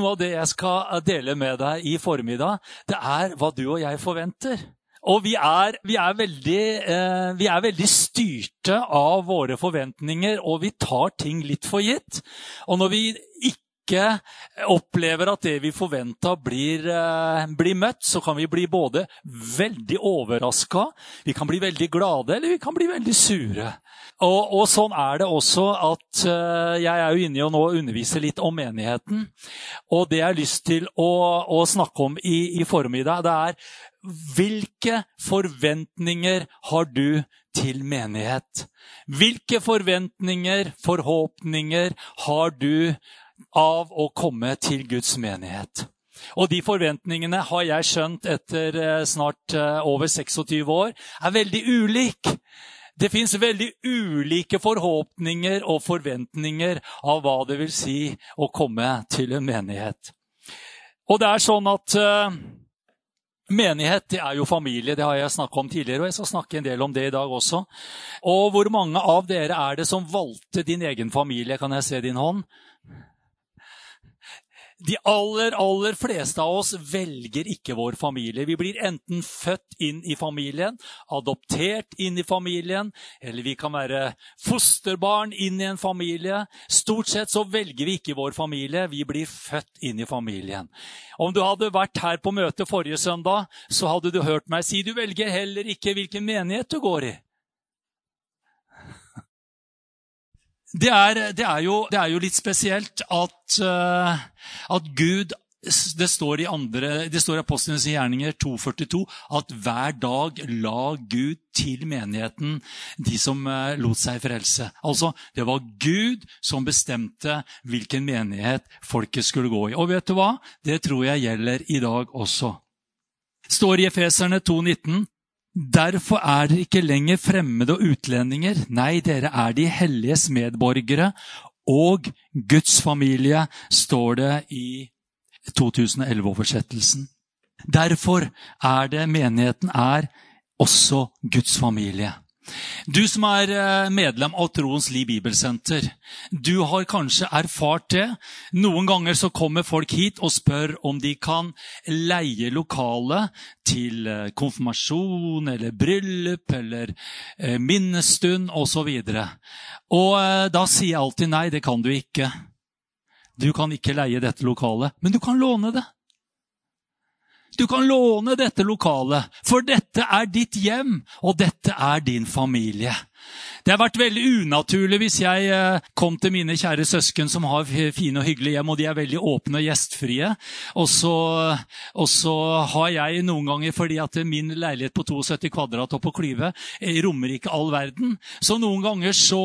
noe av det jeg skal dele med deg i formiddag, det er hva du og jeg forventer. Og vi er, vi, er veldig, eh, vi er, veldig, styrte av våre forventninger, og vi tar ting litt for gitt. Og når vi ikke opplever at det vi forventa, blir, eh, blir, møtt, så kan vi bli både veldig overraska, vi kan bli veldig glade, eller vi kan bli veldig sure. Og, og sånn er det også at eh, jeg er jo inne i å nå undervise litt om menigheten. Og det jeg har lyst til å, å snakke om i, i formiddag, det er hvilke forventninger har du til menighet? Hvilke forventninger, forhåpninger, har du av å komme til Guds menighet? Og de forventningene har jeg skjønt etter eh, snart eh, over 26 år er veldig ulike. Det fins veldig ulike forhåpninger og forventninger av hva det vil si å komme til en menighet. Og det er sånn at uh, Menighet det er jo familie, det har jeg snakket om tidligere. og jeg skal snakke en del om det i dag også. Og Hvor mange av dere er det som valgte din egen familie? Kan jeg se din hånd? De aller, aller fleste av oss velger ikke vår familie. Vi blir enten født inn i familien, adoptert inn i familien, eller vi kan være fosterbarn inn i en familie. Stort sett så velger vi ikke vår familie, vi blir født inn i familien. Om du hadde vært her på møte forrige søndag, så hadde du hørt meg si du velger heller ikke hvilken menighet du går i. Det er, det, er jo, det er, jo, litt spesielt at, uh, at Gud det står i, andre, det står i Apostlenes gjerninger 2,42 at hver dag la Gud til menigheten de som uh, lot seg frelse. Altså, Det var Gud som bestemte hvilken menighet folket skulle gå i. Og vet du hva? Det tror jeg gjelder i dag også. Står i Efeserne 2,19 Derfor er dere ikke lenger fremmede og utlendinger. Nei, dere er de helliges medborgere og Guds familie, står det i 2011-oversettelsen. Derfor er det menigheten er også Guds familie. Du som er eh, medlem av Troens Liv Bibelsenter, du har kanskje erfart det. Noen ganger så kommer folk hit og spør om de kan leie lokale til eh, konfirmasjon eller bryllup eller eh, minnestund osv. Og, så og da sier jeg alltid nei, det kan du ikke. Du kan ikke leie dette lokalet, men du kan låne det. Du kan låne dette lokalet, for dette er ditt hjem, og dette er din familie. Det har vært veldig unaturlig hvis jeg eh, kom til mine kjære søsken som har fine og hyggelige hjem, og de er veldig åpne og gjestfrie. Og så, og så har jeg noen ganger, fordi at min leilighet på 72 kvadrat og på Klyve eh, rommer ikke all verden, så noen ganger så,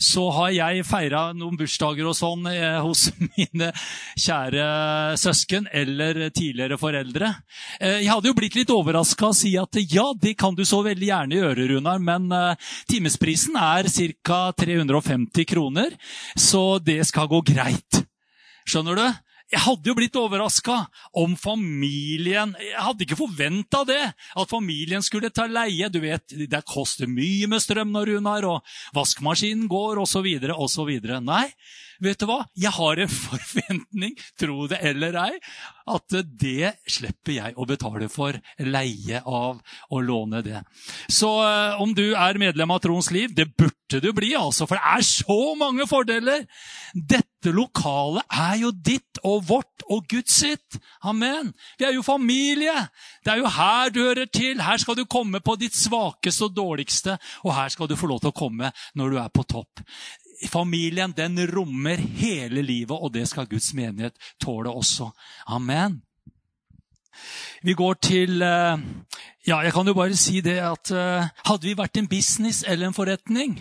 så har jeg feira noen bursdager og sånn eh, hos mine kjære søsken eller tidligere foreldre. Jeg hadde jo blitt litt overraska og si at ja, det kan du så veldig gjerne gjøre, Runar, men Timesprisen er ca. 350 kroner, så det skal gå greit. Skjønner du? Jeg hadde jo blitt overraska om familien Jeg hadde ikke forventa det. At familien skulle ta leie. Du vet, Det koster mye med strøm når hun har, og vaskemaskinen går osv. osv. Nei, vet du hva? Jeg har en forventning, tro det eller ei, at det slipper jeg å betale for leie av å låne det. Så eh, om du er medlem av Troens Liv, det burde du bli, altså, for det er så mange fordeler. Dette lokalet er jo ditt og vårt og Guds sitt. Amen. Vi er jo familie. Det er jo her du hører til. Her skal du komme på ditt svakeste og dårligste, og her skal du få lov til å komme når du er på topp. Familien den rommer hele livet, og det skal Guds menighet tåle også. Amen. Vi går til eh, Ja, jeg kan jo bare si det at eh, hadde vi vært en business eller en forretning,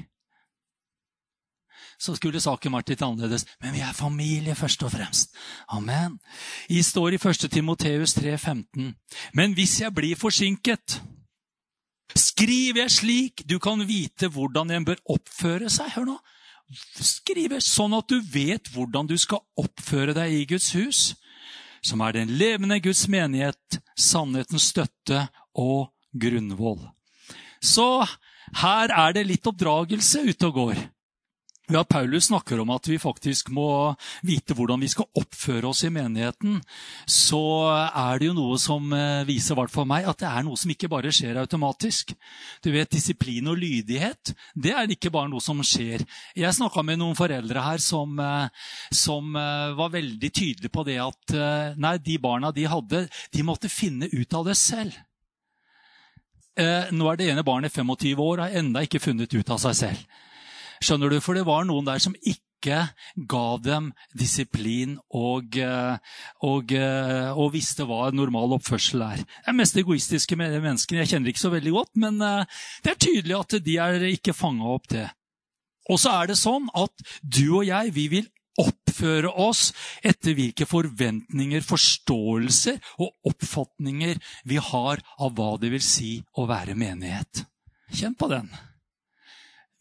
så skulle saken vært litt annerledes. Men vi er familie først og fremst. Amen. I står i 1. Timoteus 3,15.: Men hvis jeg blir forsinket, skriver jeg slik du kan vite hvordan en bør oppføre seg. Hør nå skriver, sånn at du vet hvordan du skal oppføre deg i Guds hus, som er den levende Guds menighet, sannhetens støtte og grunnvoll. Så her er det litt oppdragelse ute og går. Ja, Paulus snakker om at vi faktisk må vite hvordan vi skal oppføre oss i menigheten. Så er det jo noe som eh, viser, hvert for meg, at det er noe som ikke bare skjer automatisk. Du vet, Disiplin og lydighet det er ikke bare noe som skjer. Jeg snakka med noen foreldre her som, eh, som, eh, var veldig tydelige på det at nei, de barna de hadde, de måtte finne ut av det selv. Nå er det ene barnet 25 år og har ennå ikke funnet ut av seg selv. Skjønner du? For det var noen der som ikke ga dem disiplin og, eh, og, eh, og visste hva normal oppførsel er. Er mest egoistiske menneskene. Jeg kjenner ikke så veldig godt, men eh, det er tydelig at de er ikke fanga opp det. Og så er det sånn at du og jeg, vi vil oppføre oss etter hvilke forventninger, forståelser og oppfatninger vi har av hva det vil si å være menighet. Kjenn på den.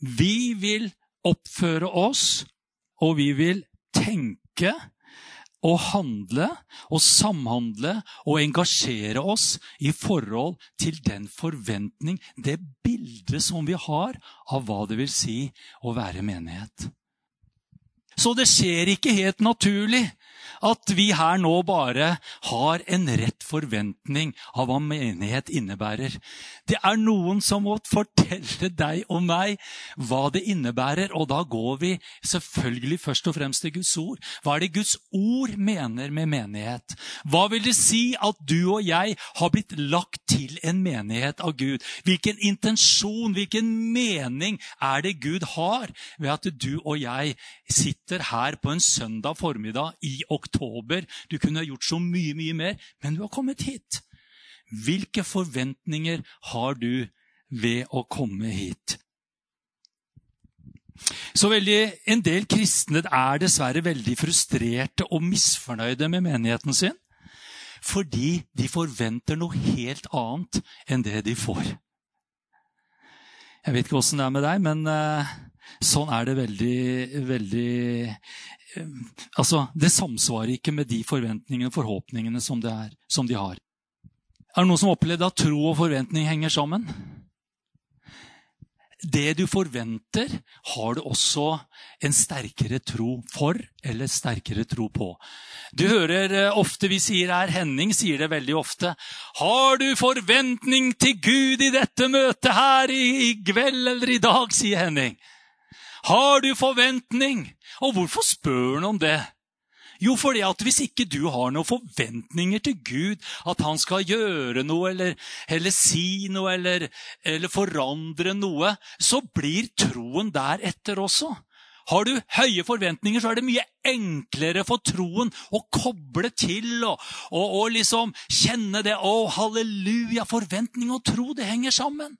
Vi vil oppføre oss, og vi vil tenke og handle og samhandle og engasjere oss i forhold til den forventning, det bildet som vi har av hva det vil si å være menighet. Så det skjer ikke helt naturlig at vi her nå bare har en rett forventning av hva menighet innebærer. Det er noen som må fortelle deg og meg hva det innebærer, og da går vi selvfølgelig først og fremst til Guds ord. Hva er det Guds ord mener med menighet? Hva vil det si at du og jeg har blitt lagt til en menighet av Gud? Hvilken intensjon, hvilken mening er det Gud har ved at du og jeg sitter her på en søndag formiddag i oktober. Du kunne ha gjort så mye, mye mer, men du har kommet hit. Hvilke forventninger har du ved å komme hit? Så veldig, En del kristne er dessverre veldig frustrerte og misfornøyde med menigheten sin. Fordi de forventer noe helt annet enn det de får. Jeg vet ikke åssen det er med deg, men uh, sånn er det veldig, veldig altså, Det samsvarer ikke med de forventningene og forhåpningene som, er, som de har. Er det noen som opplevde at tro og forventning henger sammen? Det du forventer, har du også en sterkere tro for eller sterkere tro på. Du hører eh, ofte vi sier her, Henning sier det veldig ofte. Har du forventning til Gud i dette møtet her i kveld eller i dag, sier Henning. Har du forventning? Og hvorfor spør han om det? Jo, fordi at hvis ikke du har noen forventninger til Gud, at han skal gjøre noe eller, eller si noe eller, eller, forandre noe, så blir troen deretter også. Har du høye forventninger, så er det mye enklere for troen å koble til og, og, og liksom kjenne det. Å, halleluja! Forventning og tro, det henger sammen.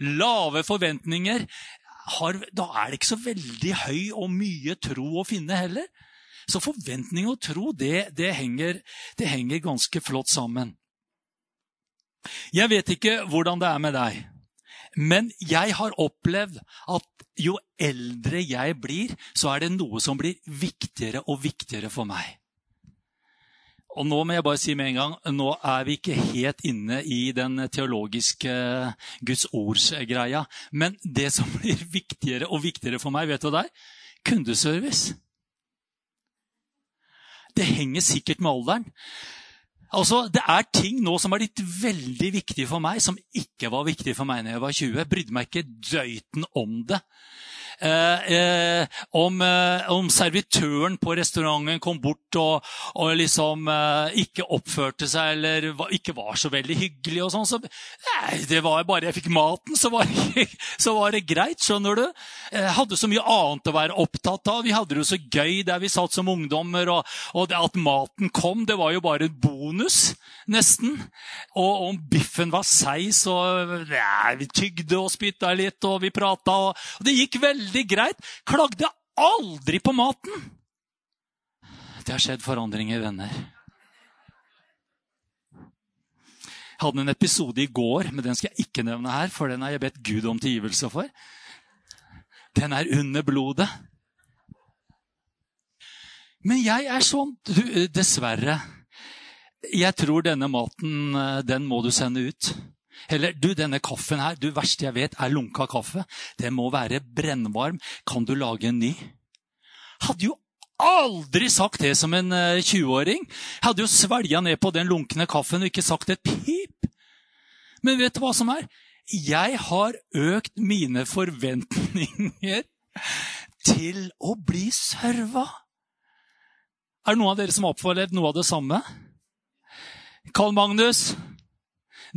Lave forventninger har, da er det ikke så veldig høy og mye tro å finne heller. Så forventning og tro, det, det, henger, det henger ganske flott sammen. Jeg vet ikke hvordan det er med deg, men jeg har opplevd at jo eldre jeg blir, så er det noe som blir viktigere og viktigere for meg. Og nå må jeg bare si med en gang, nå er vi ikke helt inne i den teologiske Guds ords-greia. Men det som blir viktigere og viktigere for meg, vet du hva det er? Kundeservice. Det henger sikkert med alderen. Altså, Det er ting nå som er blitt veldig viktig for meg, som ikke var viktig for meg da jeg var 20. Jeg brydde meg ikke døyten om det. Eh, eh, om, eh, om, servitøren på restauranten kom bort og, og liksom eh, ikke oppførte seg eller ikke var så veldig hyggelig. og sånn, så nei, det var bare jeg fikk maten, så var, det, så var det greit. skjønner du. Jeg hadde så mye annet å være opptatt av. Vi hadde det jo så gøy der vi satt som ungdommer. Og, og at maten kom, det var jo bare en bonus, nesten. Og om biffen var seig, så ja, vi tygde og spytta litt, og vi prata. Og, og det gikk veldig veldig greit. Klagde aldri på maten. Det har skjedd forandringer, venner. Jeg hadde en episode i går, men den skal jeg ikke nevne her, for den har jeg bedt Gud om tilgivelse for. Den er under blodet. Men jeg er sånn, dessverre. Jeg tror denne maten, den må du sende ut. Eller du, denne kaffen her, du verste jeg vet, er lunka kaffe. Det må være brennvarm. Kan du lage en ny? Hadde jo aldri sagt det som en 20-åring. Hadde jo svelga ned på den lunkne kaffen og ikke sagt et pip. Men vet du hva som er? Jeg har økt mine forventninger til å bli serva. Er det noen av dere som har opplevd noe av det samme? Karl Magnus,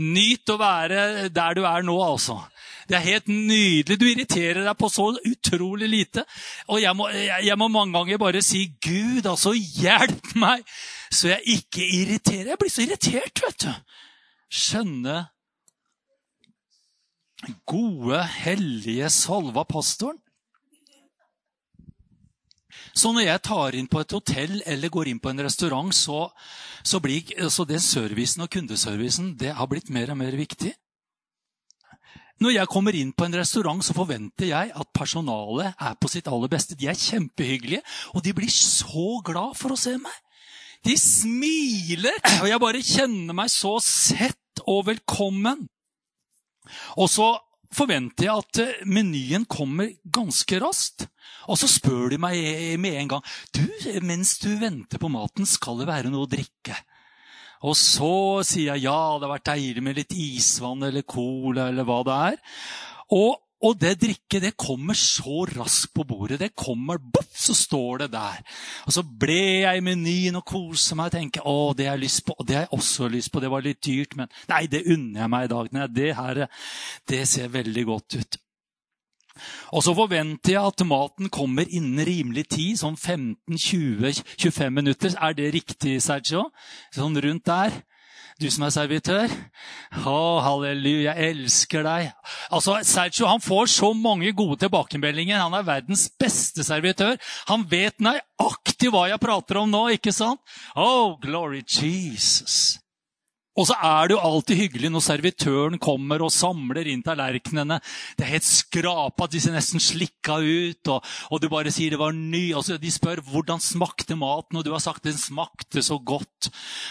nyt å være der du er nå, altså. Det er helt nydelig. Du irriterer deg på så utrolig lite. Og jeg må, jeg, jeg må mange ganger bare si 'Gud, altså, hjelp meg', så jeg ikke irriterer. Jeg blir så irritert, vet du. Skjønne gode, hellige, salva pastoren. Så når jeg tar inn på et hotell eller går inn på en restaurant, så, så blir så det servicen og kundeservicen det har blitt mer og mer viktig. Når jeg kommer inn på en restaurant, så forventer jeg at personalet er på sitt aller beste. De er kjempehyggelige, og de blir så glad for å se meg. De smiler, og jeg bare kjenner meg så sett og velkommen. Og så forventer jeg at eh, menyen kommer ganske raskt. Og så spør de meg med en gang du, mens du venter på maten, skal det være noe å drikke. Og så sier jeg ja, det har vært deilig med litt isvann eller cola eller hva det er. Og og det drikket det kommer så raskt på bordet. Det kommer, boff, så står det der. Og Så ble jeg i menyen og koser meg og tenkte å, det har jeg lyst på. Og det har jeg også lyst på. Det var litt dyrt, men nei, det unner jeg meg i dag. Nei, det her det ser veldig godt ut. Og så forventer jeg at maten kommer innen rimelig tid, sånn 15-20-25 minutter. Er det riktig, Sergio? Sånn rundt der? Du som er servitør. Å, halleluja, jeg elsker deg. Altså, Sergio han får så mange gode tilbakemeldinger. Han er verdens beste servitør. Han vet nøyaktig hva jeg prater om nå, ikke sant? Oh, glory Jesus. Og så er det jo alltid hyggelig når servitøren kommer og samler inn tallerkenene. Det er helt skrapa, de ser nesten slikka ut, og, og, du bare sier det var ny. Og så De spør hvordan smakte maten, og du har sagt den smakte så godt.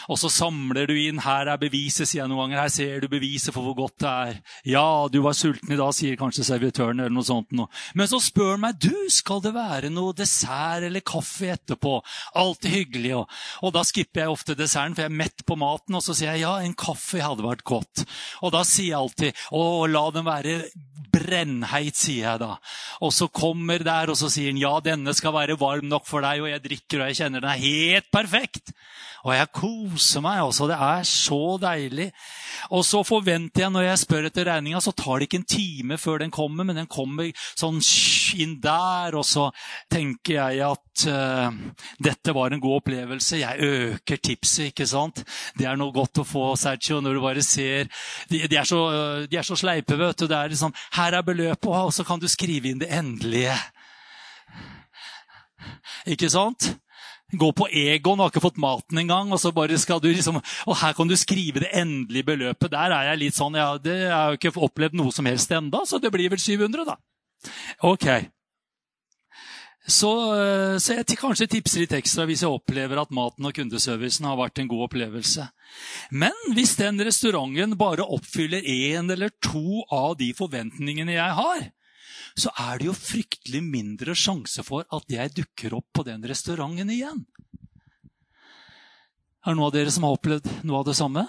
Og så samler du inn. Her er beviset, sier jeg noen ganger. Her ser du beviset for hvor godt det er. Ja, du var sulten i dag, sier kanskje servitøren, eller noe sånt. Noe. Men så spør han meg du, skal det være noe dessert eller kaffe etterpå. Alltid hyggelig. Og, og da skipper jeg ofte desserten, for jeg er mett på maten. Og så sier jeg ja, en kaffe hadde vært godt. Og da sier jeg alltid å, la den være brennheit, sier jeg da. Og så kommer der, og så sier han ja, denne skal være varm nok for deg, og jeg drikker, og jeg kjenner den er helt perfekt. Og jeg koser meg. også, Det er så deilig. Og så forventer jeg, når jeg spør etter regninga, så tar det ikke en time før den kommer, men den kommer sånn inn der. Og så tenker jeg at uh, dette var en god opplevelse. Jeg øker tipset, ikke sant? Det er noe godt å få, Sergio, når du bare ser De, de, er, så, de er, så, sleipe, vet du. Det er liksom Her er beløpet, og så kan du skrive inn det endelige. Ikke sant? Gå på Egon og har ikke fått maten engang. Og så bare skal du liksom, og her kan du skrive det endelige beløpet. Der er jeg litt sånn ja, det har jo ikke opplevd noe som helst enda, så det blir vel 700, da. Ok. Så, eh, så jeg kanskje tipser litt ekstra hvis jeg opplever at maten og kundeservicen har vært en god opplevelse. Men hvis den restauranten bare oppfyller én eller to av de forventningene jeg har, så er det jo fryktelig mindre sjanse for at jeg dukker opp på den restauranten igjen. Er det noen av dere som har opplevd noe av det samme?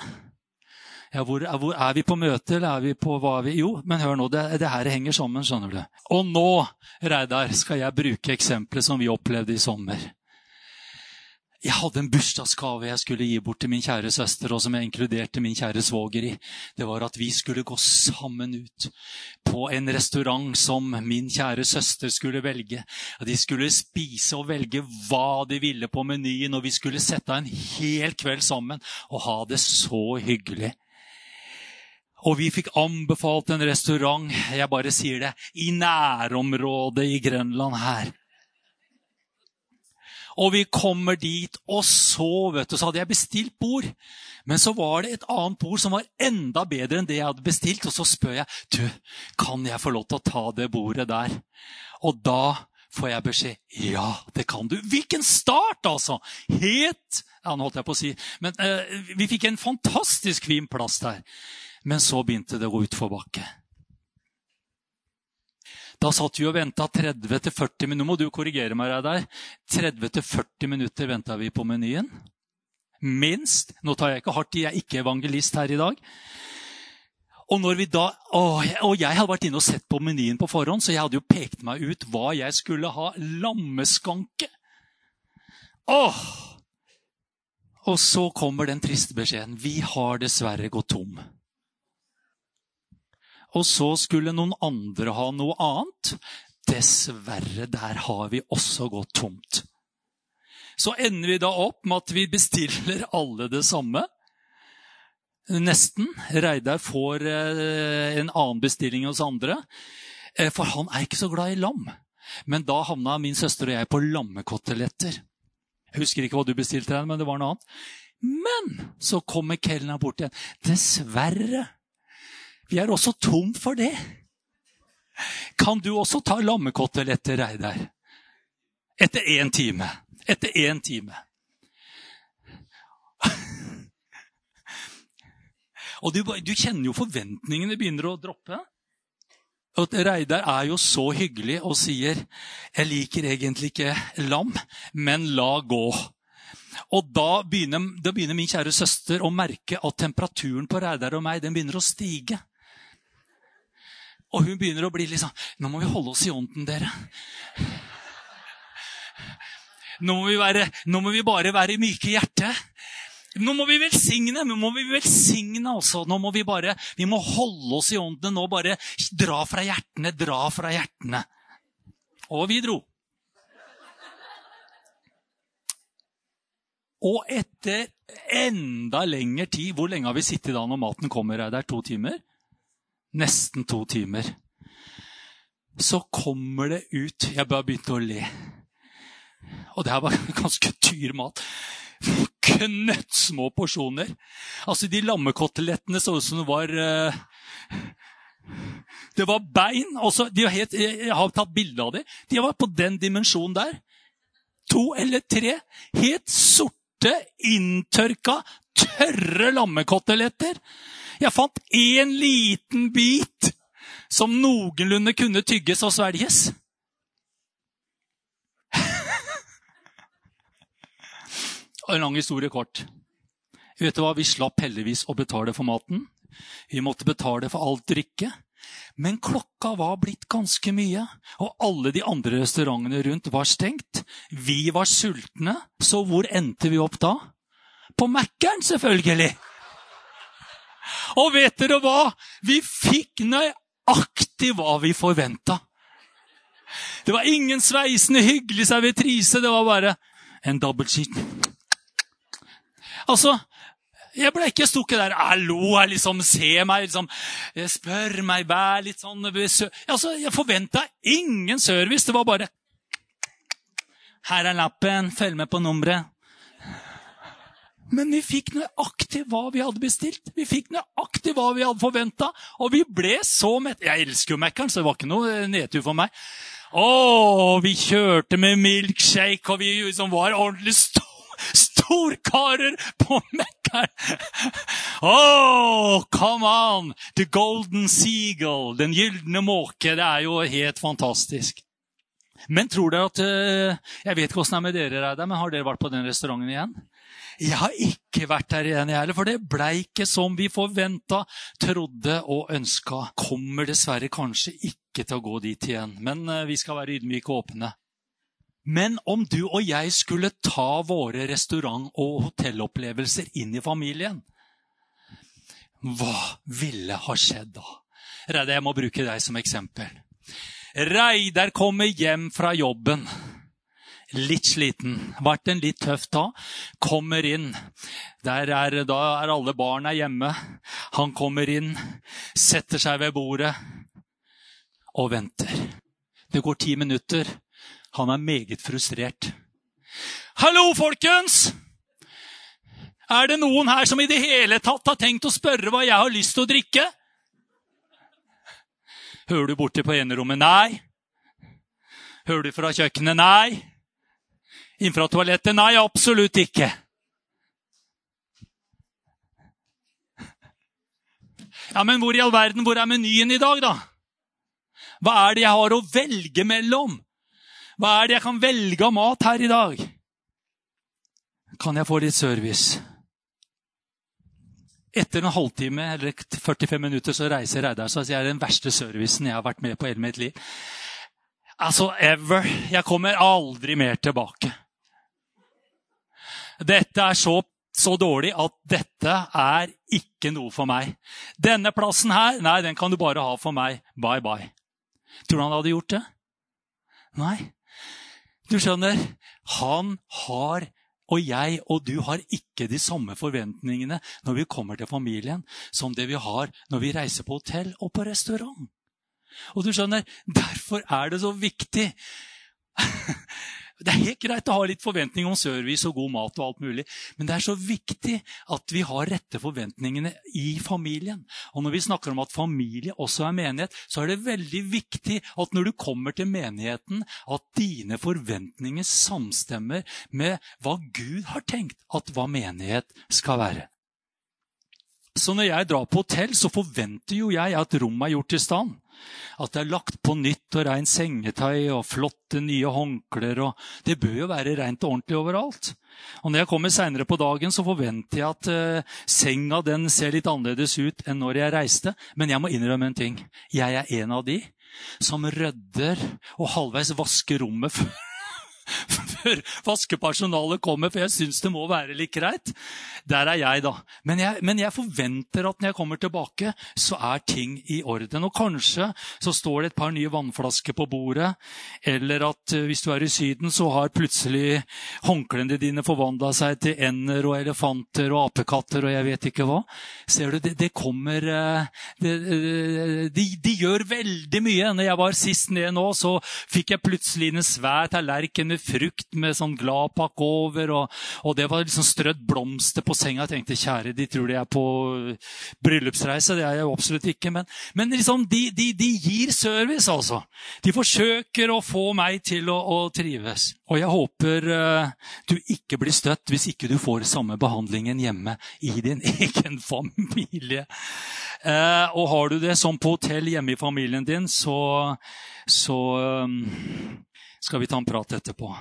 Ja, hvor, hvor, Er vi på møte, eller er vi på hva vi Jo, men hør nå, det, det her henger sammen. skjønner du. Og nå, Reidar, skal jeg bruke eksempelet som vi opplevde i sommer. Jeg hadde en bursdagsgave jeg skulle gi bort til min kjære søster, og som jeg inkluderte min kjære svoger i. Det var at vi skulle gå sammen ut på en restaurant som min kjære søster skulle velge. De skulle spise og velge hva de ville på menyen, og vi skulle sette av en hel kveld sammen og ha det så hyggelig. Og vi fikk anbefalt en restaurant, jeg bare sier det, i nærområdet i Grønland her. Og vi kommer dit, og så vet du, så hadde jeg bestilt bord. Men så var det et annet bord som var enda bedre enn det jeg hadde bestilt. Og så spør jeg du, kan jeg få lov til å ta det bordet der. Og da får jeg beskjed ja, det kan du. Hvilken start, altså! Helt ja, nå holdt jeg på å si. Men eh, vi fikk en fantastisk fin plass der. Men så begynte det å gå utforbakke. Da satt vi og venta 30-40 minutter. Nå må du korrigere meg der. 30-40 minutter venta vi på menyen. Minst. Nå tar jeg ikke hardt i, jeg er ikke evangelist her i dag. Og, da, og jeg hadde vært inne og sett på menyen på forhånd, så jeg hadde jo pekt meg ut hva jeg skulle ha. Lammeskanke. Åh! Og så kommer den triste beskjeden. Vi har dessverre gått tom. Og så skulle noen andre ha noe annet. Dessverre, der har vi også gått tomt. Så ender vi da opp med at vi bestiller alle det samme. Nesten. Reidar får eh, en annen bestilling hos andre. Eh, for han er ikke så glad i lam. Men da havna min søster og jeg på lammekoteletter. Jeg husker ikke hva du bestilte, men det var noe annet. Men så kommer kelneren bort igjen. Dessverre. Vi er også tom for det. Kan du også ta lammekoteletter, Reidar? Etter én time. Etter én time. Og du, du, kjenner jo forventningene begynner å droppe. Og Reidar er jo så hyggelig og sier 'Jeg liker egentlig ikke lam, men la gå'. Og da begynner, da begynner min kjære søster å merke at temperaturen på Reidar og meg den begynner å stige. Og hun begynner å bli litt sånn Nå må vi holde oss i ånden, dere. Nå må være, nå må vi bare være myke i hjertet. Nå må vi velsigne. Nå må vi velsigne altså. Nå må vi bare vi må holde oss i åndene. Nå bare dra fra hjertene, dra fra hjertene. Og vi dro. Og etter enda lengre tid Hvor lenge har vi sittet da når maten kommer? Er det to timer? Nesten to timer. Så kommer det ut Jeg bare begynte å le. Og det her var ganske dyr mat knøttsmå porsjoner. Altså, De lammekotelettene så ut som det var uh, Det var bein. Også, de helt, jeg har tatt bilde av dem. De var på den dimensjonen der. To eller tre helt sorte, inntørka, tørre lammekoteletter. Jeg fant én liten bit som noenlunde kunne tygges og svelges. En lang historie kort. Vet du hva? Vi slapp heldigvis å betale for maten. Vi måtte betale for alt drikke. Men klokka var blitt ganske mye, og alle de andre restaurantene rundt var stengt. Vi var sultne, så hvor endte vi opp da? På Mækkern, selvfølgelig! Og vet dere hva? Vi fikk nøyaktig hva vi forventa. Det var ingen sveisende hyggelig servitrise. Det var bare en double sheet. Altså, jeg ble ikke stukket der. 'Hallo, liksom, se meg, liksom, spør meg, vær litt sånn altså, Jeg forventa ingen service. Det var bare 'Her er lappen, følg med på nummeret'. Men vi fikk nøyaktig hva vi hadde bestilt. Vi fikk nøyaktig hva vi hadde forventa. Og vi ble så mette. Jeg elsker jo Mækkern, så det var ikke noe nedtur for meg. Å, vi kjørte med milkshake, og vi liksom var ordentlig store storkarer på Mækkern. Oh, come on! The golden seagull, den gylne måke. Det er jo helt fantastisk. Men tror dere at eh, Jeg vet ikke åssen det er med dere, Reidar, men har dere vært på den restauranten igjen? Jeg har ikke vært der igjen, jeg heller, for det blei ikke som vi forventa, trodde og ønska. Kommer dessverre kanskje ikke til å gå dit igjen, men eh, vi skal være ydmyke og åpne. Men om du og jeg skulle ta våre restaurant- og hotellopplevelser inn i familien, hva ville ha skjedd da? Reidar, jeg må bruke deg som eksempel. Reidar kommer hjem fra jobben. Litt sliten. Vært en litt tøff dag. Kommer inn. Er, da er alle barna hjemme. Han kommer inn, setter seg ved bordet og venter. Det går ti minutter. Han er meget frustrert. Hallo, folkens! Er det noen her som i det hele tatt har tenkt å spørre hva jeg har lyst til å drikke? Hører du borti på enerommet? Nei. Hører du fra kjøkkenet? Nei. Innenfra toalettet? Nei, absolutt ikke. Ja, men hvor i all verden, hvor er menyen i dag, da? Hva er det jeg har å velge mellom? Hva er det jeg kan velge av mat her i dag? Kan jeg få litt service? Etter en halvtime eller 45 minutter så reiser Reidar seg og sier er den verste servicen jeg har vært med på hele mitt liv. Altså, ever. Jeg kommer aldri mer tilbake. Dette er så, så dårlig at dette er ikke noe for meg. Denne plassen her, nei, den kan du bare ha for meg. Bye, bye. Tror du han hadde gjort det? Nei. Du skjønner, han har og jeg og du har ikke de samme forventningene når vi kommer til familien, som det vi har når vi reiser på hotell og på restaurant. Og du skjønner, Derfor er det så viktig Det er helt greit å ha litt forventning om service og god mat, og alt mulig, men det er så viktig at vi har rette forventningene i familien. Og Når vi snakker om at familie også er menighet, så er det veldig viktig at når du kommer til menigheten, at dine forventninger samstemmer med hva Gud har tenkt at hva menighet skal være. Så når jeg drar på hotell, så forventer jo jeg at rommet er gjort i stand. At det er lagt på nytt og rent sengetøy og flotte nye håndklær. Det bør jo være rent og ordentlig overalt. Og Når jeg kommer seinere på dagen, så forventer jeg at uh, senga den ser litt annerledes ut enn når jeg reiste. Men jeg må innrømme en ting. Jeg er en av de som rydder og halvveis vasker rommet før før vaskepersonalet kommer, for jeg syns det må være litt greit. Der er jeg, da. Men jeg, men jeg, forventer at når jeg kommer tilbake, så er ting i orden. Og kanskje så står det et par nye vannflasker på bordet, eller at eh, hvis du er i Syden, så har plutselig håndklærne dine forvandla seg til ender og elefanter og apekatter og jeg vet ikke hva. Ser du, det, det kommer eh, det, eh, de, de, gjør veldig mye. Når jeg var sist ned nå, så fikk jeg plutselig inn en svær tallerken med frukt med sånn gladpakk over. Og, og, det var liksom strødd blomster på senga. Jeg tenkte kjære, de tror de er på bryllupsreise. Det er jeg jo absolutt ikke. Men, men liksom, de, de, de, gir service, altså. De forsøker å få meg til å, å trives. Og jeg håper uh, du ikke blir støtt hvis ikke du får samme behandlingen hjemme i din egen familie. Uh, og har du det som på hotell hjemme i familien din, så, så um, skal vi ta en prat etterpå.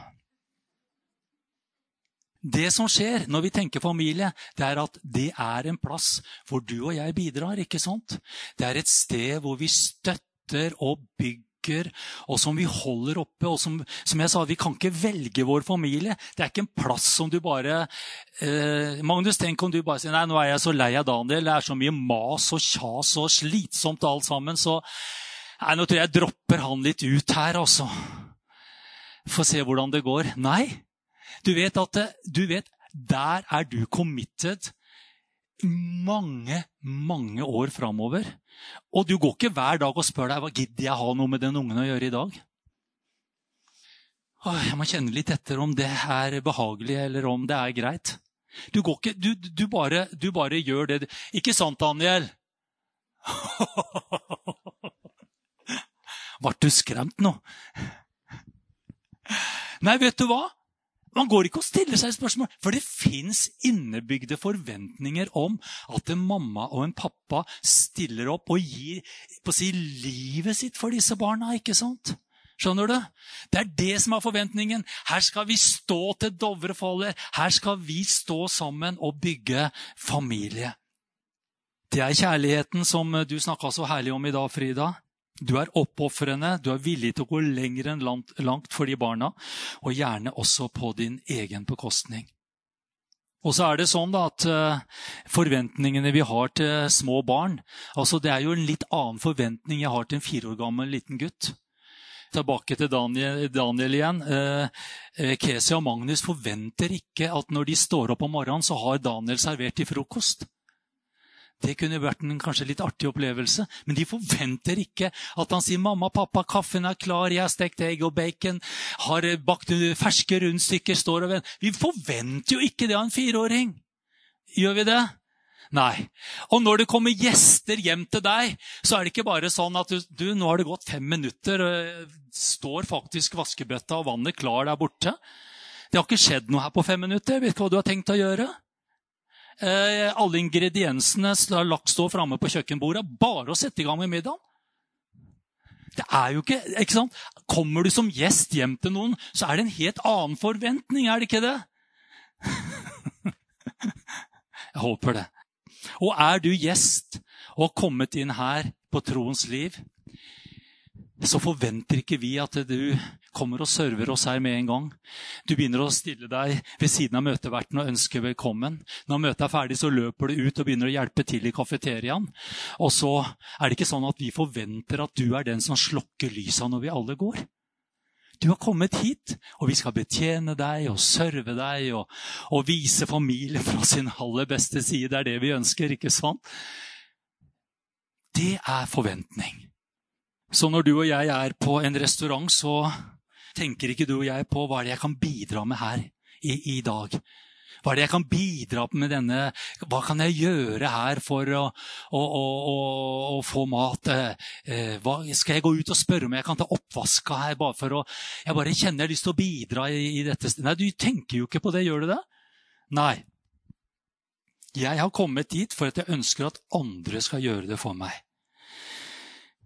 Det som skjer når vi tenker familie, det er at det er en plass hvor du og jeg bidrar. ikke sant? Det er et sted hvor vi støtter og bygger, og som vi holder oppe. og som, som jeg sa, Vi kan ikke velge vår familie. Det er ikke en plass som du bare eh, Magnus, tenk om du bare sier nei, nå er jeg så lei av Daniel. Det er så mye mas og kjas og slitsomt alt sammen. Så nei, nå tror jeg jeg dropper han litt ut her, altså. Få se hvordan det går. Nei. Du vet at du vet, der er du committed mange, mange år framover. Og du går ikke hver dag og spør deg hva gidder jeg ha noe med den ungen å gjøre i dag. Jeg må kjenne litt etter om det er behagelig, eller om det er greit. Du, ikke, du, du, bare, du bare gjør det Ikke sant, Daniel? Ble du skremt nå? Nei, vet du hva? Man går ikke og stiller seg spørsmål, for det fins innebygde forventninger om at en mamma og en pappa stiller opp og gir på å si, livet sitt for disse barna. ikke sant? Skjønner du? Det er det som er forventningen. Her skal vi stå til Dovre faller. Her skal vi stå sammen og bygge familie. Det er kjærligheten som du snakka så herlig om i dag, Frida. Du er oppofrende, du er villig til å gå lenger enn langt, langt for de barna, og gjerne også på din egen bekostning. Og så er det sånn da, at uh, Forventningene vi har til små barn altså Det er jo en litt annen forventning jeg har til en fire år gammel liten gutt. Tilbake til Daniel, Daniel igjen. Eh, Kesia og Magnus forventer ikke at når de står opp om morgenen, så har Daniel servert til frokost. Det kunne vært en kanskje litt artig opplevelse, men de forventer ikke at han sier 'Mamma, pappa, kaffen er klar, jeg har stekt egg og bacon', har bakt ferske rundstykker, står og venter. Vi forventer jo ikke det av en fireåring. Gjør vi det? Nei. Og når det kommer gjester hjem til deg, så er det ikke bare sånn at du, du nå har det gått fem minutter, og står faktisk vaskebøtta og vannet klar der borte. Det har ikke skjedd noe her på fem minutter. Vet du hva du har tenkt å gjøre? Eh, alle ingrediensene lagt stå framme på kjøkkenbordet. Bare å sette i gang med middagen. Det er jo ikke, ikke sant? Kommer du som gjest hjem til noen, så er det en helt annen forventning, er det ikke det? Jeg håper det. Og er du gjest og kommet inn her på troens liv, så forventer ikke vi at du kommer og server oss her med en gang. Du begynner å stille deg ved siden av møteverten og ønske velkommen. Når møtet er ferdig, så løper du ut og begynner å hjelpe til i kafeteriaen. Og så er det ikke sånn at vi forventer at du er den som slokker lysa når vi alle går. Du har kommet hit, og vi skal betjene deg og serve deg og, og vise familie fra sin aller beste side. Det er det vi ønsker, ikke sant? Det er forventning. Så når du og jeg er på en restaurant, så tenker ikke du og jeg på hva er det jeg kan bidra med her i, i dag. Hva er det jeg kan bidra med denne Hva kan jeg gjøre her for å, å, å, å få mat? Eh, hva, skal jeg gå ut og spørre om jeg kan ta oppvaska her? bare for å, Jeg bare kjenner jeg har lyst til å bidra i, i dette. Nei, du tenker jo ikke på det. Gjør du det? Nei. Jeg har kommet dit for at jeg ønsker at andre skal gjøre det for meg.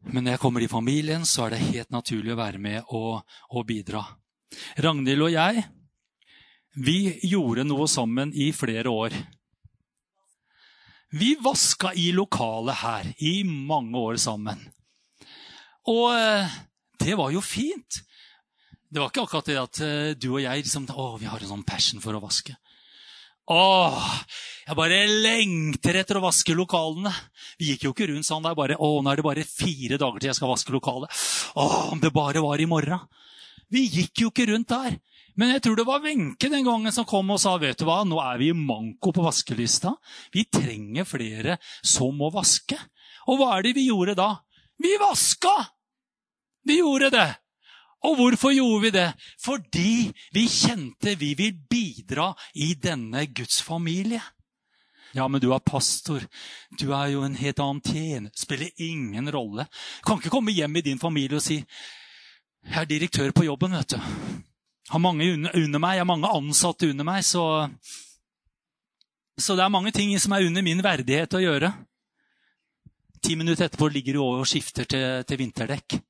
Men når jeg kommer i familien, så er det helt naturlig å være med og, og bidra. Ragnhild og jeg vi gjorde noe sammen i flere år. Vi vaska i lokalet her i mange år sammen. Og eh, det var jo fint. Det var ikke akkurat det at eh, du og jeg liksom, å, vi har en sånn passion for å vaske. Åh, jeg bare lengter etter å vaske lokalene. Vi gikk jo ikke rundt sånn der bare, å, nå er det bare fire dager til jeg skal vaske lokalet. Åh, om det bare var i morgen. Vi gikk jo ikke rundt der. Men jeg tror det var Wenche den gangen som kom og sa vet du hva, nå er vi i manko på vaskelista. Vi trenger flere som må vaske. Og hva er det vi gjorde da? Vi vaska! Vi gjorde det. Og hvorfor gjorde vi det? Fordi vi kjente vi vil bidra i denne Guds familie. Ja, men du er pastor. Du er jo en helt annen tjener. Spiller ingen rolle. Kan ikke komme hjem i din familie og si 'Jeg er direktør på jobben', vet du. Har mange under meg, jeg har mange ansatte under meg, så Så det er mange ting som er under min verdighet å gjøre. Ti minutter etterpå ligger du og skifter til, til vinterdekk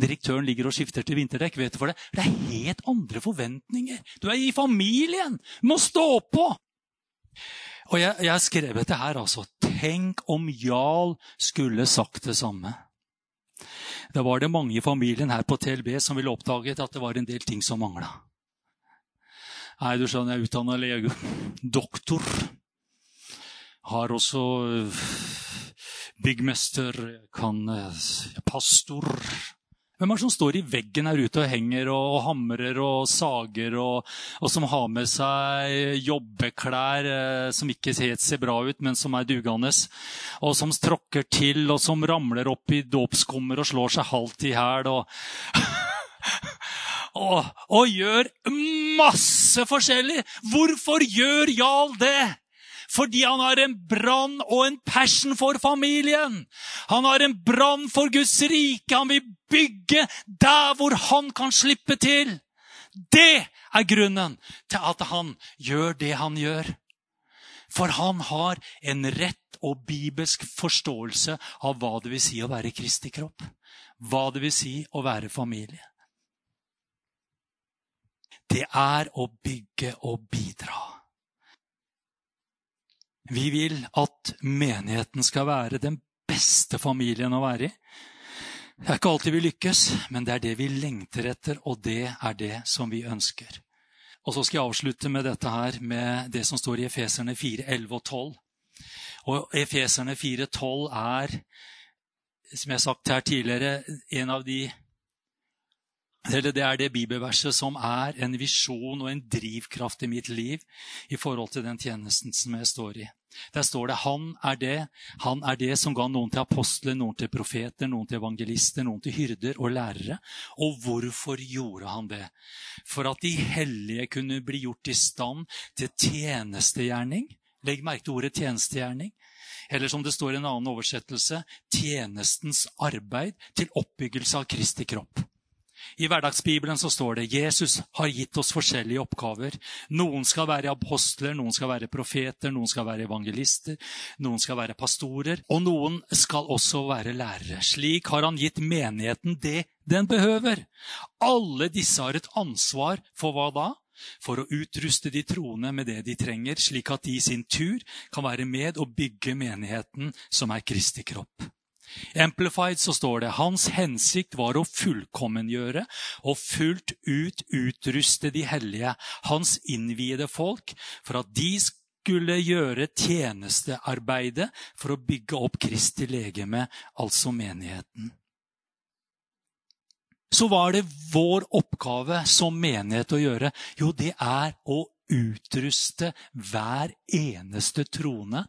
direktøren ligger og skifter til vinterdekk. Vet du for det? Det er helt andre forventninger. Du er i familien! Du må stå på! Og jeg, jeg har skrevet det her, altså. Tenk om Jarl skulle sagt det samme. Da var det mange i familien her på TLB som ville oppdaget at det var en del ting som mangla. Nei, du skjønner, jeg er utdanna lege. Doktor. Har også øh, byggmester, kan øh, Pastor. Hvem er det som står i veggen her ute og henger og, hamrer og sager, og, og som har med seg jobbeklær eh, som ikke helt ser bra ut, men som er dugende? Og som tråkker til, og som ramler opp i dåpskummer og slår seg halvt i hæl. Og, og, og gjør masse forskjellig! Hvorfor gjør Jarl det? Fordi han har en brann og en passion for familien. Han har en brann for Guds rike. Han vil bygge der hvor han kan slippe til. Det er grunnen til at han gjør det han gjør. For han har en rett og bibelsk forståelse av hva det vil si å være Kristi kropp. Hva det vil si å være familie. Det er å bygge og bidra. Vi vil at menigheten skal være den beste familien å være i. Det er ikke alltid vi lykkes, men det er det vi lengter etter, og det er det som vi ønsker. Og så skal jeg avslutte med dette her, med det som står i Efeserne 4, 11 og 12. Og Efeserne 4, 12 er, som jeg har sagt her tidligere, en av de eller det er det bibelverset som er en visjon og en drivkraft i mitt liv i forhold til den tjenesten som jeg står i. Der står det han er det, han er det som ga noen til apostler, noen til profeter, noen til evangelister, noen til hyrder og lærere. Og hvorfor gjorde han det? For at de hellige kunne bli gjort i stand til tjenestegjerning. Legg merke til ordet tjenestegjerning. Eller som det står i en annen oversettelse, tjenestens arbeid til oppbyggelse av Kristi kropp. I hverdagsbibelen så står det Jesus har gitt oss forskjellige oppgaver. Noen skal være apostler, noen skal være profeter, noen skal være evangelister, noen skal være pastorer, og noen skal også være lærere. Slik har han gitt menigheten det den behøver. Alle disse har et ansvar for hva da? For å utruste de troende med det de trenger, slik at de i sin tur kan være med og bygge menigheten som er Kristi kropp. I Amplified så står det hans hensikt var å fullkommengjøre og fullt ut utruste de hellige, hans innviede folk, for at de skulle gjøre tjenestearbeidet for å bygge opp Kristi legeme, altså menigheten. Så hva er det vår oppgave som menighet å gjøre? Jo, det er å utruste hver eneste troende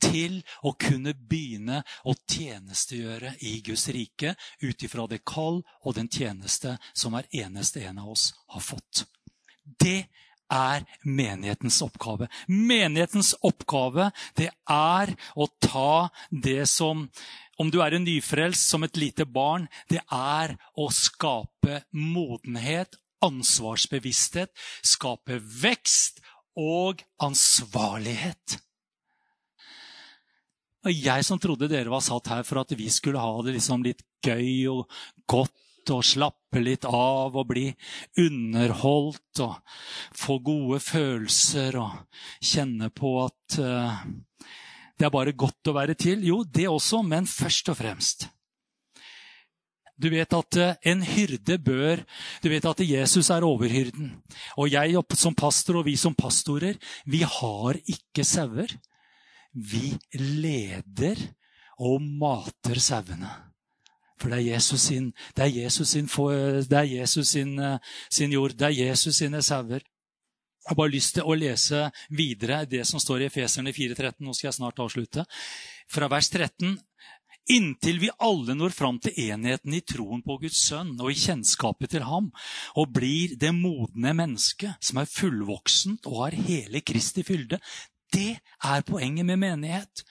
til å kunne begynne å tjenestegjøre i Guds rike ut ifra det kall og den tjeneste som hver eneste en av oss har fått. Det er menighetens oppgave. Menighetens oppgave det er å ta det som om du er en nyfrelst som et lite barn, det er å skape modenhet, ansvarsbevissthet, skape vekst og ansvarlighet. Og jeg som trodde dere var satt her for at vi skulle ha det liksom litt gøy og godt og slappe litt av og bli underholdt og få gode følelser og kjenne på at uh, det er bare godt å være til. Jo, det også, men først og fremst. Du vet at uh, en hyrde bør Du vet at Jesus er overhyrden. Og jeg som pastor og vi som pastorer, vi har ikke sauer. Vi leder og mater sauene. For det er Jesus sin, det er Jesus sin, det er Jesus sin, eh, sin jord. Det er Jesus sine sauer. Jeg har bare lyst til å lese videre det som står i Efeserne 4,13. Nå skal jeg snart avslutte. Fra vers 13. Inntil vi alle når fram til enheten i troen på Guds sønn og i kjennskapet til ham, og blir det modne mennesket som er fullvoksent og har hele Kristi fylde, det er poenget med menighet.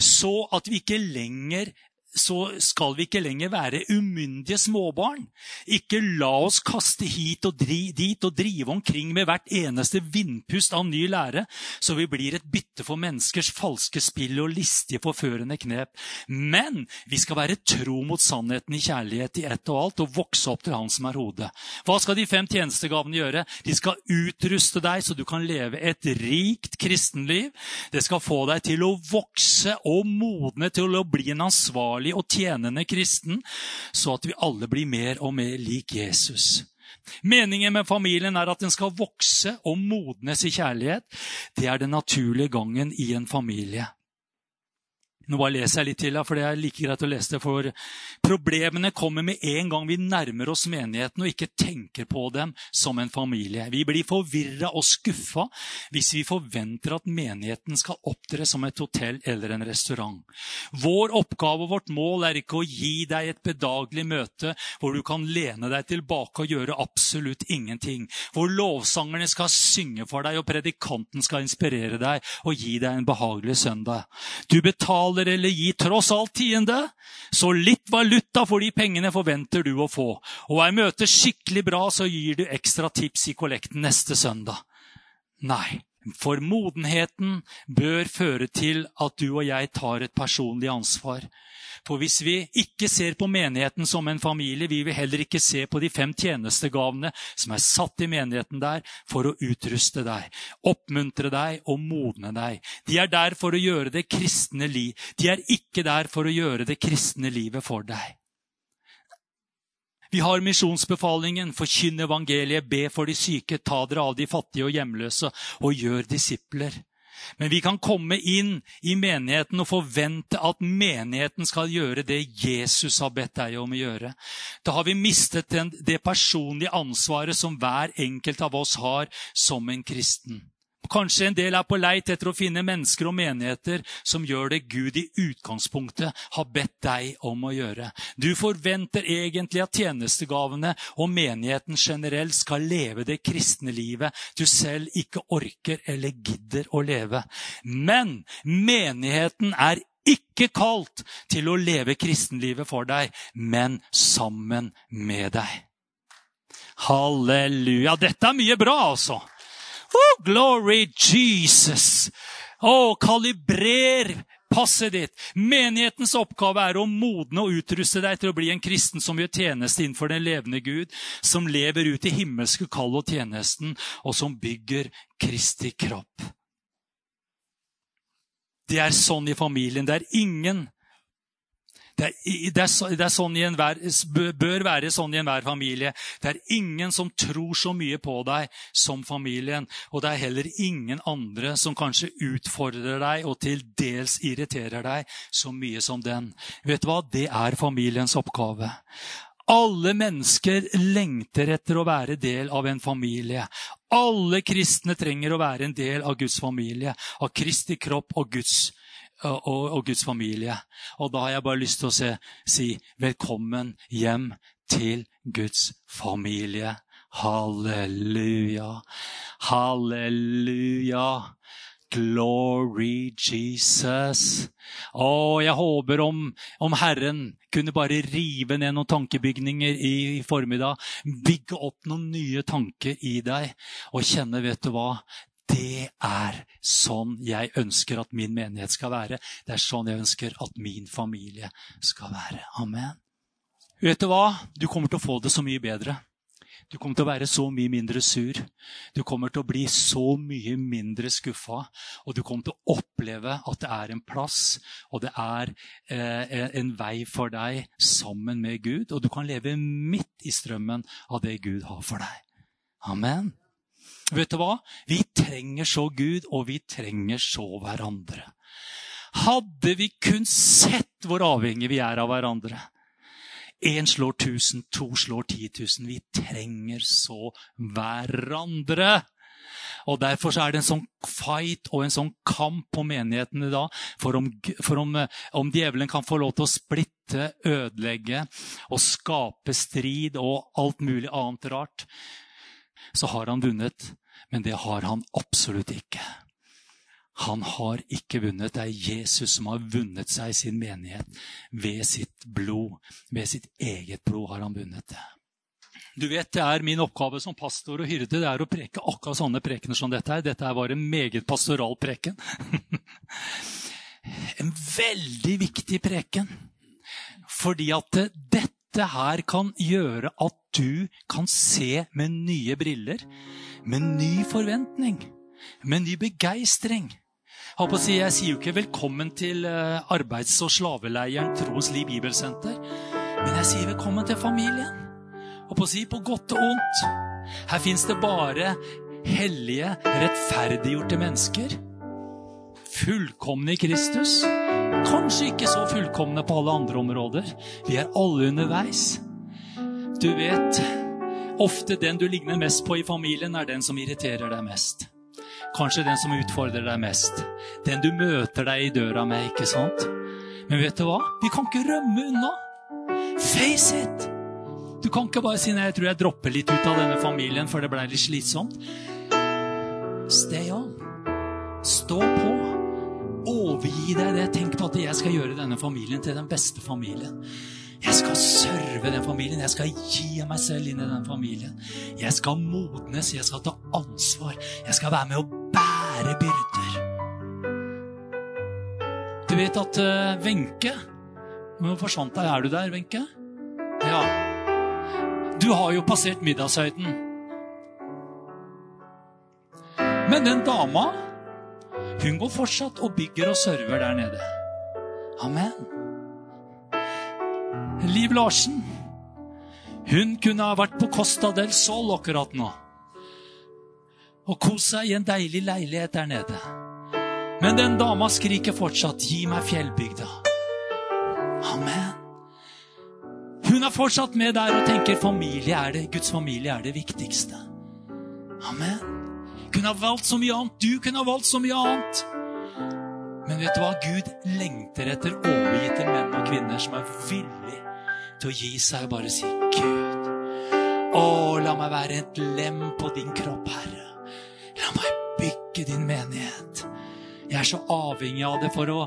Så at vi ikke lenger så skal vi ikke lenger være umyndige småbarn. Ikke la oss kaste hit og dri, dit og drive omkring med hvert eneste vindpust av ny lære, så vi blir et bytte for menneskers falske spill og listige, forførende knep. Men vi skal være tro mot sannheten i kjærlighet i ett og alt og vokse opp til Han som er hodet. Hva skal de fem tjenestegavene gjøre? De skal utruste deg så du kan leve et rikt kristenliv. Det skal få deg til å vokse og modne til å bli en ansvarlig kjærlig og tjenende kristen, så at vi alle blir mer og mer lik Jesus. Meningen med familien er at den skal vokse og modnes i kjærlighet. Det er den naturlige gangen i en familie. Nå bare leser jeg litt til, for det er like greit å lese det. For problemene kommer med en gang vi nærmer oss menigheten og ikke tenker på dem som en familie. Vi blir forvirra og skuffa hvis vi forventer at menigheten skal opptre som et hotell eller en restaurant. Vår oppgave og vårt mål er ikke å gi deg et bedagelig møte hvor du kan lene deg tilbake og gjøre absolutt ingenting. Hvor lovsangerne skal synge for deg og predikanten skal inspirere deg og gi deg en behagelig søndag. Du betaler betaler eller gir tross alt tiende, så litt valuta for de pengene forventer du å få. Og er møtet skikkelig bra, så gir du ekstra tips i kollekten neste søndag. Nei, for modenheten bør føre til at du og jeg tar et personlig ansvar. For hvis vi ikke ser på menigheten som en familie, vi vil heller ikke se på de fem tjenestegavene som er satt i menigheten der for å utruste deg, oppmuntre deg og modne deg. De er der for å gjøre det kristne liv. De er ikke der for å gjøre det kristne livet for deg. Vi har misjonsbefalingen, forkynn evangeliet, be for de syke, ta dere av de fattige og hjemløse og gjør disipler. Men vi kan komme inn i menigheten og forvente at menigheten skal gjøre det Jesus har bedt deg om å gjøre. Da har vi mistet det personlige ansvaret som hver enkelt av oss har som en kristen. Kanskje en del er på leit etter å finne mennesker og menigheter som gjør det Gud i utgangspunktet har bedt deg om å gjøre. Du forventer egentlig at tjenestegavene og menigheten generelt skal leve det kristne livet du selv ikke orker eller gidder å leve. Men menigheten er ikke kalt til å leve kristenlivet for deg, men sammen med deg. Halleluja. Dette er mye bra, altså. Oh, glory Jesus. Å, kalibrer passet ditt. Menighetens oppgave er å modne og utruste deg til å bli en kristen som gjør tjeneste innenfor den levende Gud, som lever ut i himmelske kall og tjenesten, og som bygger Kristi kropp. Det er sånn i familien. Det er ingen det, er, det, er, det er sånn enhver, bør være sånn i enhver familie. Det er ingen som tror så mye på deg som familien. Og det er heller ingen andre som kanskje utfordrer deg og til dels irriterer deg så mye som den. Vet du hva? Det er familiens oppgave. Alle mennesker lengter etter å være del av en familie. Alle kristne trenger å være en del av Guds familie, av Kristi kropp og Guds familie og, og, Guds familie. Og da har jeg bare lyst til å se, si velkommen hjem til Guds familie. Halleluja. Halleluja. Glory Jesus. Å, jeg håper om, om, Herren kunne bare rive ned noen tankebygninger i, i, formiddag. Bygge opp noen nye tanker i deg og kjenne, vet du hva, det er sånn jeg ønsker at min menighet skal være. Det er sånn jeg ønsker at min familie skal være. Amen. Vet du hva? Du kommer til å få det så mye bedre. Du kommer til å være så mye mindre sur. Du kommer til å bli så mye mindre skuffa. Og du kommer til å oppleve at det er en plass, og det er eh, en vei for deg sammen med Gud. Og du kan leve midt i strømmen av det Gud har for deg. Amen. Vet du hva? Vi trenger så Gud, og vi trenger så hverandre. Hadde vi kun sett hvor avhengige vi er av hverandre Én slår tusen, to slår ti tusen. Vi trenger så hverandre. Og Derfor er det en sånn fight og en sånn kamp på menigheten i dag for om, for om, om djevelen kan få lov til å splitte, ødelegge og skape strid og alt mulig annet rart så har han vunnet. Men det har han absolutt ikke. Han har ikke vunnet. Det er Jesus som har vunnet seg sin menighet ved sitt blod. Ved sitt eget blod har han vunnet det. Du vet, Det er min oppgave som pastor og hyrde det er å preke akkurat sånne prekener som dette. her. Dette var en meget pastoral preken. en veldig viktig preken. Fordi at dette dette her kan gjøre at du kan se med nye briller, med ny forventning, med ny begeistring. Jeg sier jo ikke 'velkommen til eh, arbeids- og slaveleiren Troens Liv Bibelsenter', men jeg sier 'velkommen til familien'. Og på, si, på godt og ondt. Her fins det bare hellige, rettferdiggjorte mennesker. Fullkomne i Kristus. Kanskje ikke så fullkomne på alle andre områder. Vi er alle underveis. Du vet, ofte den du ligner mest på i familien, er den som irriterer deg mest. Kanskje den som utfordrer deg mest. Den du møter deg i døra med, ikke sant? Men vet du hva? Vi kan ikke rømme unna. Face it! Du kan ikke bare si nei, jeg tror jeg dropper litt ut av denne familien, for det ble litt slitsomt. Stay on. Stå på overgi deg det. Tenk på at jeg skal gjøre denne familien til den beste familien. Jeg skal serve den familien. Jeg skal gi meg selv inn i den familien. Jeg skal modnes. Jeg skal ta ansvar. Jeg skal være med å bære byrder. Du vet at eh, Wenche uh, Nå forsvant deg. Er du der, Wenche? Ja. Du har jo passert middagshøyden. Men den dama hun går fortsatt og bygger og server der nede. Amen. Liv Larsen hun kunne ha vært på Costa del Sol akkurat nå. Og kost seg i en deilig leilighet der nede. Men den dama skriker fortsatt 'Gi meg fjellbygda'. Amen. Hun er fortsatt med der og tenker familie er det, Guds familie er det viktigste. Amen kunne ha valgt så mye annet. Du kunne ha valgt så mye annet. Men vet du hva? Gud lengter etter overgitte menn og kvinner som er villige til å gi seg og bare si, 'Gud, å, la meg være et lem på din kropp, Herre.' La meg bygge din menighet. Jeg er så avhengig av det for å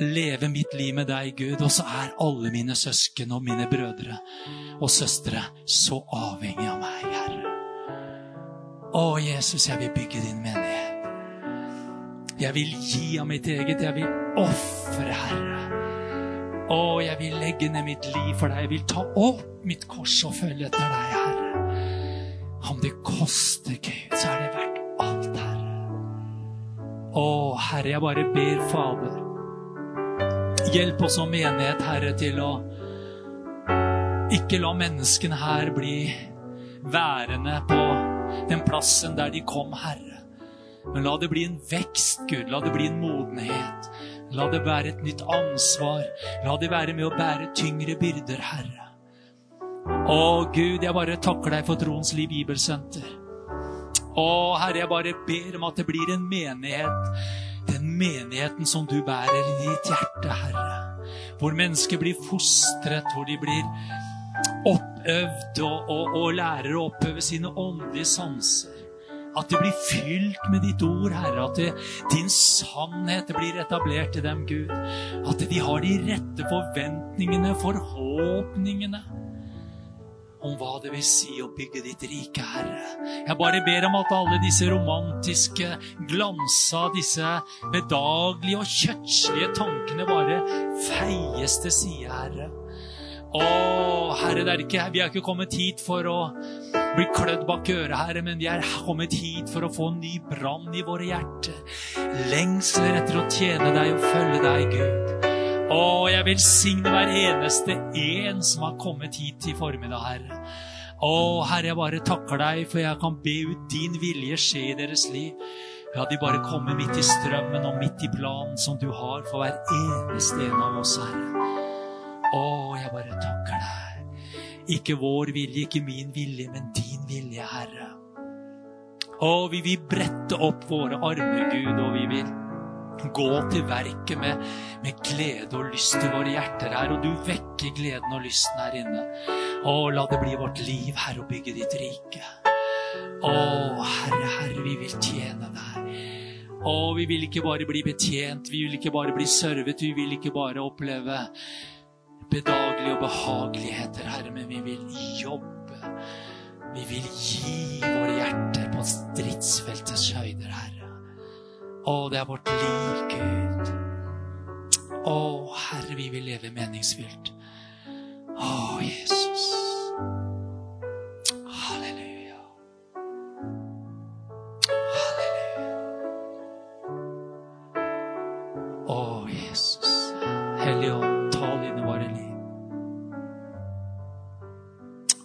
leve mitt liv med deg, Gud. Og så er alle mine søsken og mine brødre og søstre så avhengig av meg, Herre. Å, Jesus, jeg vil bygge din menighet. Jeg vil gi av mitt eget. Jeg vil ofre, Herre. Å, jeg vil legge ned mitt liv for deg. Jeg vil ta opp mitt kors og følge etter deg, Herre. Om det koster, Gud, så er det verdt alt, Herre. Å, Herre, jeg bare ber, Fader. Hjelp oss som menighet, Herre, til å ikke la menneskene her bli værende på den plassen der de kom, Herre. Men la det bli en vekst, Gud. La det bli en modenhet. La det være et nytt ansvar. La det være med å bære tyngre byrder, Herre. Å, Gud, jeg bare takker deg for Troens Liv Bibelsenter. Å, Herre, jeg bare ber om at det blir en menighet. Den menigheten som du bærer i ditt hjerte, Herre. Hvor mennesker blir fostret, hvor de blir oppøvd og, og, og lærer å oppøve sine åndelige sanser. At de blir fylt med ditt ord, Herre. At det, din sannhet blir etablert i dem, Gud. At de har de rette forventningene, forhåpningene om hva det vil si å bygge ditt rike, Herre. Jeg bare ber om at alle disse romantiske, glansa, disse bedagelige og kjøttslige tankene bare feies til side, Herre. Å, Herre, er ikke, vi er ikke kommet hit for å bli klødd bak øret, Herre, men vi er kommet hit for å få en ny brann i våre hjerter. Lengsler etter å tjene deg og følge deg, Gud. Å, jeg velsigne hver eneste en som har kommet hit i formiddag, Herre. Å, Herre, jeg bare takker deg, for jeg kan be ut din vilje skje i deres liv. La de bare komme midt i strømmen og midt i planen som du har for hver eneste en av oss, Herre. Å, jeg bare takker deg. Ikke vår vilje, ikke min vilje, men din vilje, Herre. Å, vi vil brette opp våre armer, Gud, og vi vil gå til verket med, med, glede og lyst til våre hjerter her. Og du vekker gleden og lysten her inne. Å, la det bli vårt liv, Herre, å bygge ditt rike. Å, Herre, Herre, vi vil tjene deg. Å, vi vil ikke bare bli betjent, vi vil ikke bare bli servet, vi vil ikke bare oppleve bedagelige og behageligheter, Herre, men vi vil jobbe. Vi vil gi våre hjerter på stridsfeltets høyder, Herre. Å, det er vårt liv, Gud. Å, Herre, vi vil leve meningsfylt. Å, Jesus.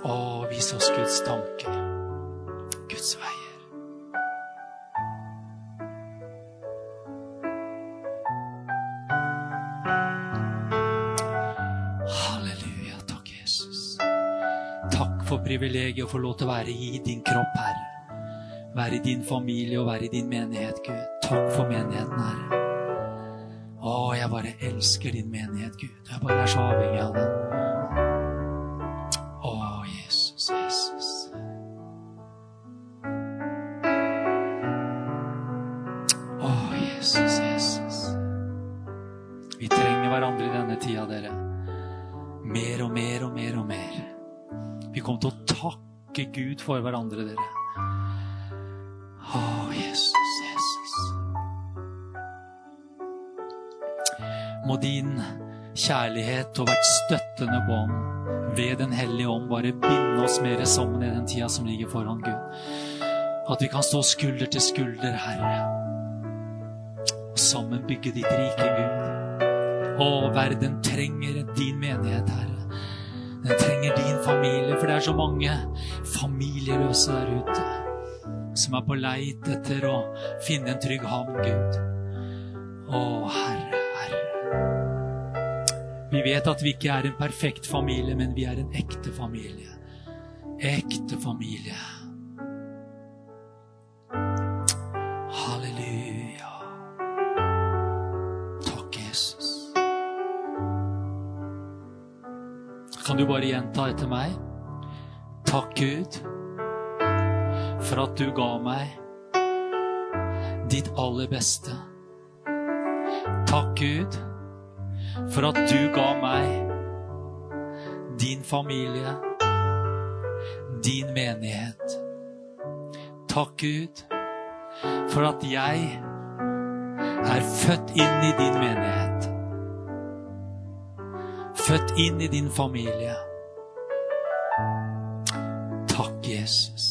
Å, vis oss Guds tanker, Guds veier. Halleluja. Takk, Jesus. Takk for privilegiet å få lov til å være i din kropp, Herre. Være i din familie og være i din menighet, Gud. Takk for menigheten, Herre. Å, jeg bare elsker din menighet, Gud. Jeg bare er så avhengig av den. Kjærlighet og vært støttende bånd ved Den hellige ånd bare binde oss mer sammen i den tida som ligger foran Gud. At vi kan stå skulder til skulder, Herre, og sammen bygge ditt rike, Gud. Å, verden trenger din menighet, Herre. Den trenger din familie, for det er så mange familieløse der ute som er på leit etter å finne en trygg havn, Gud. Å, Herre. Vi vet at vi ikke er en perfekt familie, men vi er en ekte familie. Ekte familie. Halleluja. Takk, Jesus. Kan du bare gjenta etter meg? Takk, Gud, for at du ga meg ditt aller beste Takk, Gud, for at du ga meg din familie, din menighet. Takk, Gud, for at jeg er født inn i din menighet. Født inn i din familie. Takk, Jesus.